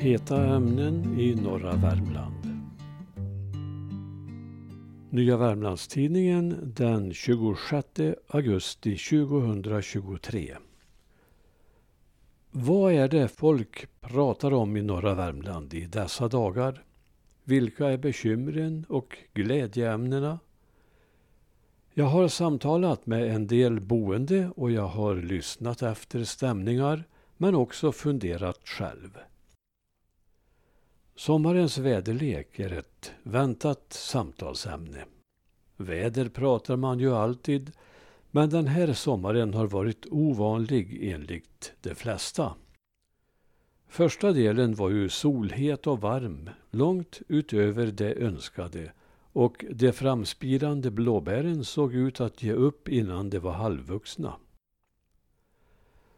Heta ämnen i norra Värmland. Nya Värmlandstidningen den 26 augusti 2023. Vad är det folk pratar om i norra Värmland i dessa dagar? Vilka är bekymren och glädjeämnena? Jag har samtalat med en del boende och jag har lyssnat efter stämningar men också funderat själv. Sommarens väderlek är ett väntat samtalsämne. Väder pratar man ju alltid, men den här sommaren har varit ovanlig enligt de flesta. Första delen var ju solhet och varm, långt utöver det önskade och de framspirande blåbären såg ut att ge upp innan de var halvvuxna.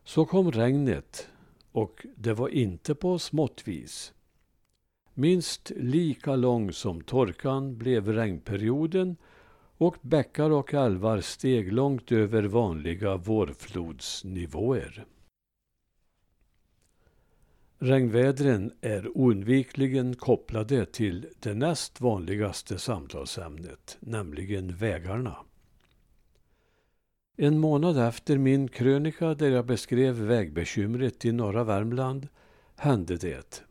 Så kom regnet och det var inte på smått vis. Minst lika lång som torkan blev regnperioden och bäckar och älvar steg långt över vanliga vårflodsnivåer. Regnvädren är oundvikligen kopplade till det näst vanligaste samtalsämnet, nämligen vägarna. En månad efter min krönika där jag beskrev vägbekymret i norra Värmland hände det.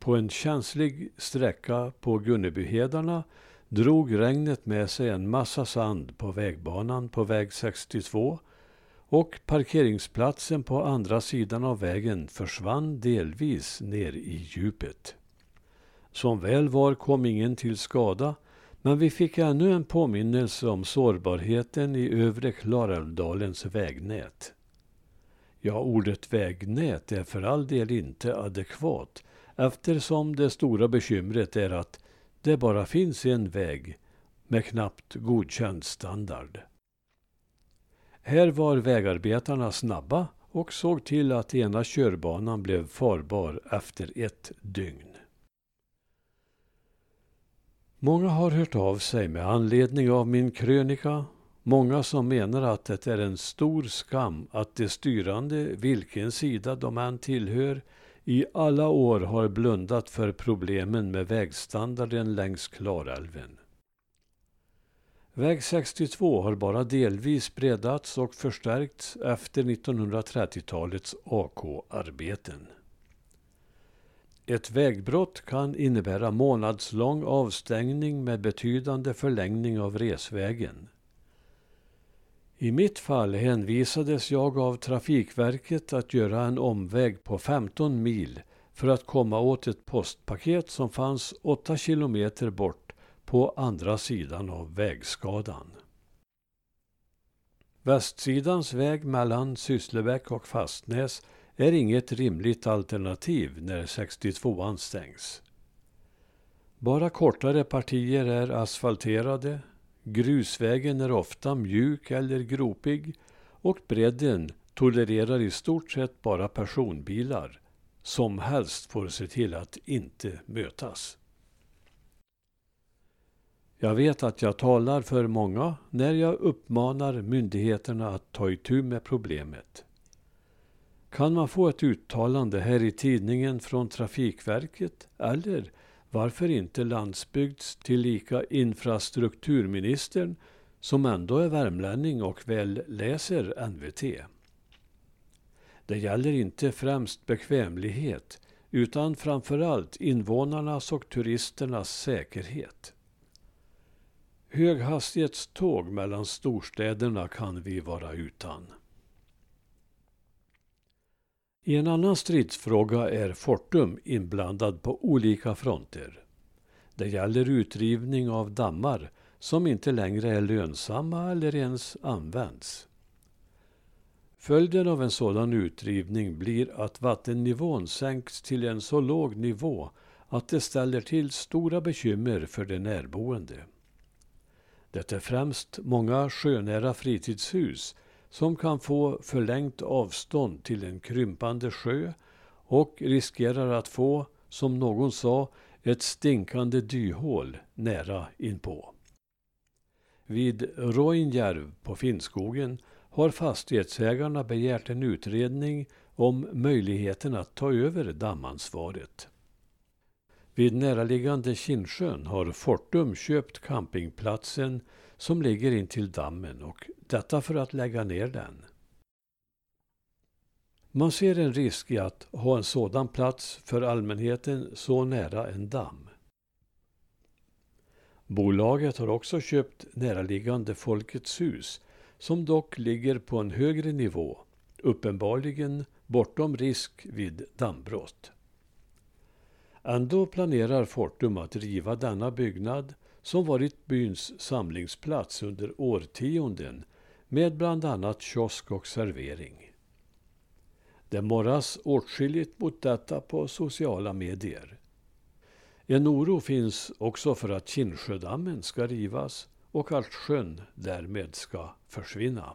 På en känslig sträcka på Gunnebyhedarna drog regnet med sig en massa sand på vägbanan på väg 62 och parkeringsplatsen på andra sidan av vägen försvann delvis ner i djupet. Som väl var kom ingen till skada men vi fick ännu en påminnelse om sårbarheten i övre Klarälvdalens vägnät. Ja, ordet vägnät är för all del inte adekvat eftersom det stora bekymret är att det bara finns en väg med knappt godkänd standard. Här var vägarbetarna snabba och såg till att ena körbanan blev farbar efter ett dygn. Många har hört av sig med anledning av min krönika. Många som menar att det är en stor skam att de styrande, vilken sida de än tillhör, i alla år har blundat för problemen med vägstandarden längs Klarälven. Väg 62 har bara delvis breddats och förstärkts efter 1930-talets AK-arbeten. Ett vägbrott kan innebära månadslång avstängning med betydande förlängning av resvägen. I mitt fall hänvisades jag av Trafikverket att göra en omväg på 15 mil för att komma åt ett postpaket som fanns 8 kilometer bort på andra sidan av vägskadan. Västsidans väg mellan Sysslebäck och Fastnäs är inget rimligt alternativ när 62an stängs. Bara kortare partier är asfalterade, grusvägen är ofta mjuk eller gropig och bredden tolererar i stort sett bara personbilar som helst får se till att inte mötas. Jag vet att jag talar för många när jag uppmanar myndigheterna att ta itu med problemet. Kan man få ett uttalande här i tidningen från Trafikverket eller varför inte landsbygds tillika infrastrukturministern som ändå är värmlänning och väl läser NVT? Det gäller inte främst bekvämlighet utan framförallt invånarnas och turisternas säkerhet. Höghastighetståg mellan storstäderna kan vi vara utan. I en annan stridsfråga är Fortum inblandad på olika fronter. Det gäller utrivning av dammar som inte längre är lönsamma eller ens används. Följden av en sådan utrivning blir att vattennivån sänks till en så låg nivå att det ställer till stora bekymmer för de närboende. Det är främst många sjönära fritidshus som kan få förlängt avstånd till en krympande sjö och riskerar att få, som någon sa, ett stinkande dyhål nära inpå. Vid Roinjärv på Finnskogen har fastighetsägarna begärt en utredning om möjligheten att ta över dammansvaret. Vid näraliggande Kinnsjön har Fortum köpt campingplatsen som ligger intill dammen och detta för att lägga ner den. Man ser en risk i att ha en sådan plats för allmänheten så nära en damm. Bolaget har också köpt näraliggande Folkets hus som dock ligger på en högre nivå, uppenbarligen bortom risk vid dammbrott. Ändå planerar Fortum att riva denna byggnad som varit byns samlingsplats under årtionden med bland annat kiosk och servering. Det morras åtskilligt mot detta på sociala medier. En oro finns också för att Kinnsjödammen ska rivas och att sjön därmed ska försvinna.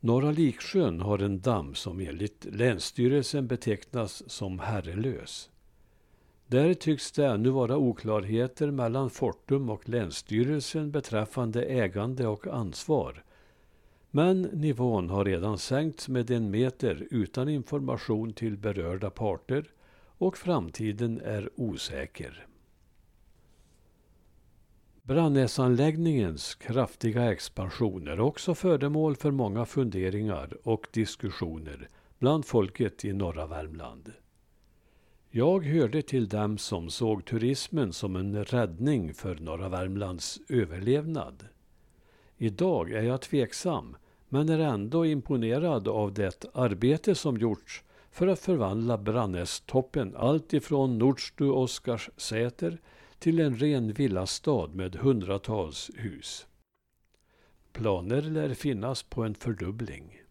Norra Liksjön har en damm som enligt Länsstyrelsen betecknas som herrelös. Där tycks det ännu vara oklarheter mellan Fortum och Länsstyrelsen beträffande ägande och ansvar. Men nivån har redan sänkts med en meter utan information till berörda parter och framtiden är osäker. Brannäsanläggningens kraftiga expansion är också föremål för många funderingar och diskussioner bland folket i norra Värmland. Jag hörde till dem som såg turismen som en räddning för norra Värmlands överlevnad. Idag är jag tveksam, men är ändå imponerad av det arbete som gjorts för att förvandla Brannästoppen alltifrån Nordstu Oscarssäter till en ren villastad med hundratals hus. Planer lär finnas på en fördubbling.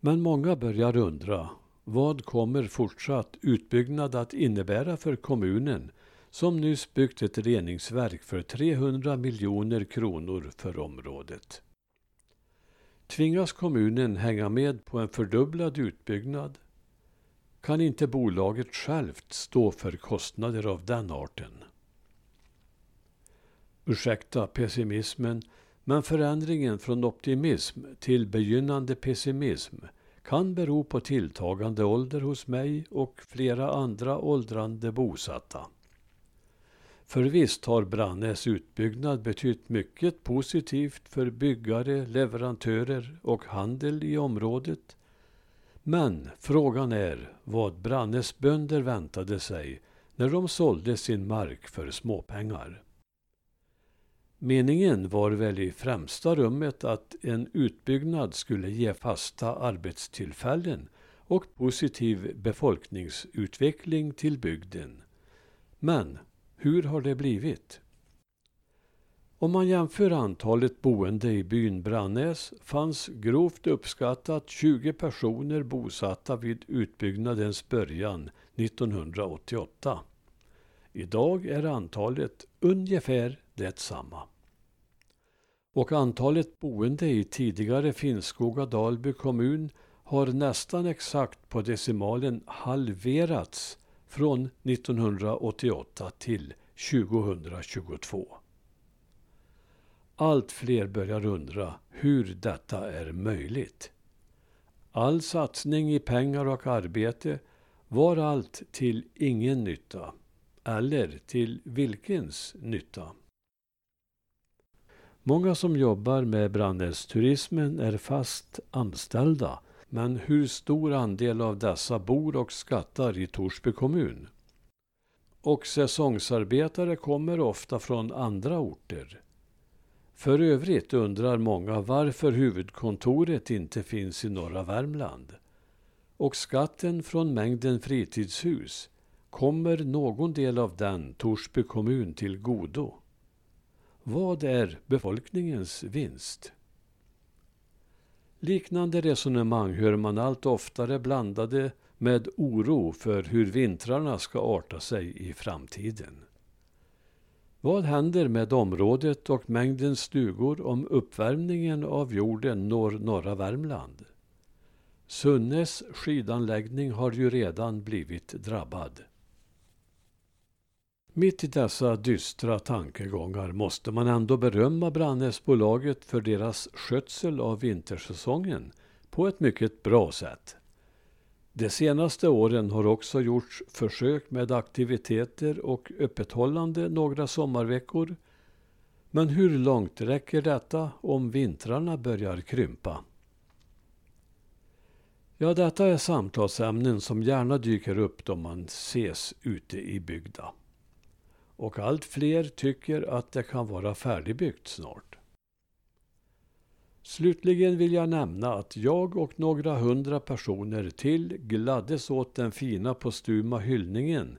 Men många börjar undra vad kommer fortsatt utbyggnad att innebära för kommunen som nyss byggt ett reningsverk för 300 miljoner kronor för området? Tvingas kommunen hänga med på en fördubblad utbyggnad kan inte bolaget självt stå för kostnader av den arten. Ursäkta pessimismen, men förändringen från optimism till begynnande pessimism kan bero på tilltagande ålder hos mig och flera andra åldrande bosatta. För visst har Brannäs utbyggnad betytt mycket positivt för byggare, leverantörer och handel i området. Men frågan är vad Brannäs bönder väntade sig när de sålde sin mark för småpengar. Meningen var väl i främsta rummet att en utbyggnad skulle ge fasta arbetstillfällen och positiv befolkningsutveckling till bygden. Men hur har det blivit? Om man jämför antalet boende i byn Brannäs fanns grovt uppskattat 20 personer bosatta vid utbyggnadens början 1988. Idag är antalet ungefär detsamma. Och antalet boende i tidigare Finnskoga Dalby kommun har nästan exakt på decimalen halverats från 1988 till 2022. Allt fler börjar undra hur detta är möjligt. All satsning i pengar och arbete var allt till ingen nytta. Eller till vilkens nytta? Många som jobbar med brandnästurismen är fast anställda. Men hur stor andel av dessa bor och skattar i Torsby kommun? Och säsongsarbetare kommer ofta från andra orter. För övrigt undrar många varför huvudkontoret inte finns i norra Värmland. Och skatten från mängden fritidshus, kommer någon del av den Torsby kommun till godo? Vad är befolkningens vinst? Liknande resonemang hör man allt oftare blandade med oro för hur vintrarna ska arta sig i framtiden. Vad händer med området och mängden stugor om uppvärmningen av jorden når norra Värmland? Sunnes skidanläggning har ju redan blivit drabbad. Mitt i dessa dystra tankegångar måste man ändå berömma Brannäsbolaget för deras skötsel av vintersäsongen på ett mycket bra sätt. De senaste åren har också gjorts försök med aktiviteter och öppethållande några sommarveckor. Men hur långt räcker detta om vintrarna börjar krympa? Ja, detta är samtalsämnen som gärna dyker upp då man ses ute i bygda. Och allt fler tycker att det kan vara färdigbyggt snart. Slutligen vill jag nämna att jag och några hundra personer till gladdes åt den fina postuma hyllningen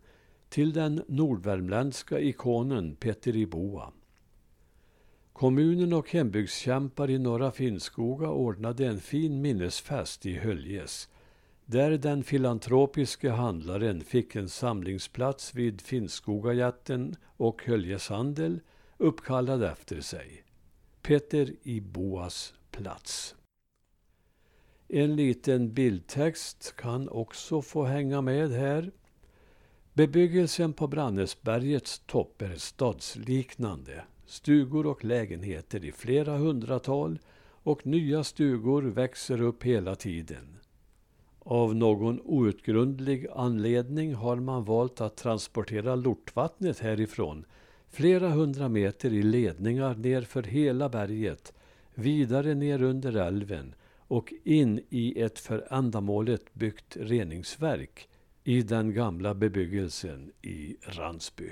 till den nordvärmländska ikonen Petteri Boa. Kommunen och hembygdskämpar i Norra Finnskoga ordnade en fin minnesfest i Höljes där den filantropiske handlaren fick en samlingsplats vid Finnskogajätten och Höljes handel uppkallad efter sig. Peter i Boas plats. En liten bildtext kan också få hänga med här. Bebyggelsen på Brannäsbergets topp är stadsliknande. Stugor och lägenheter i flera hundratal och nya stugor växer upp hela tiden. Av någon outgrundlig anledning har man valt att transportera lortvattnet härifrån flera hundra meter i ledningar nerför hela berget, vidare ner under älven och in i ett för ändamålet byggt reningsverk i den gamla bebyggelsen i Ransby.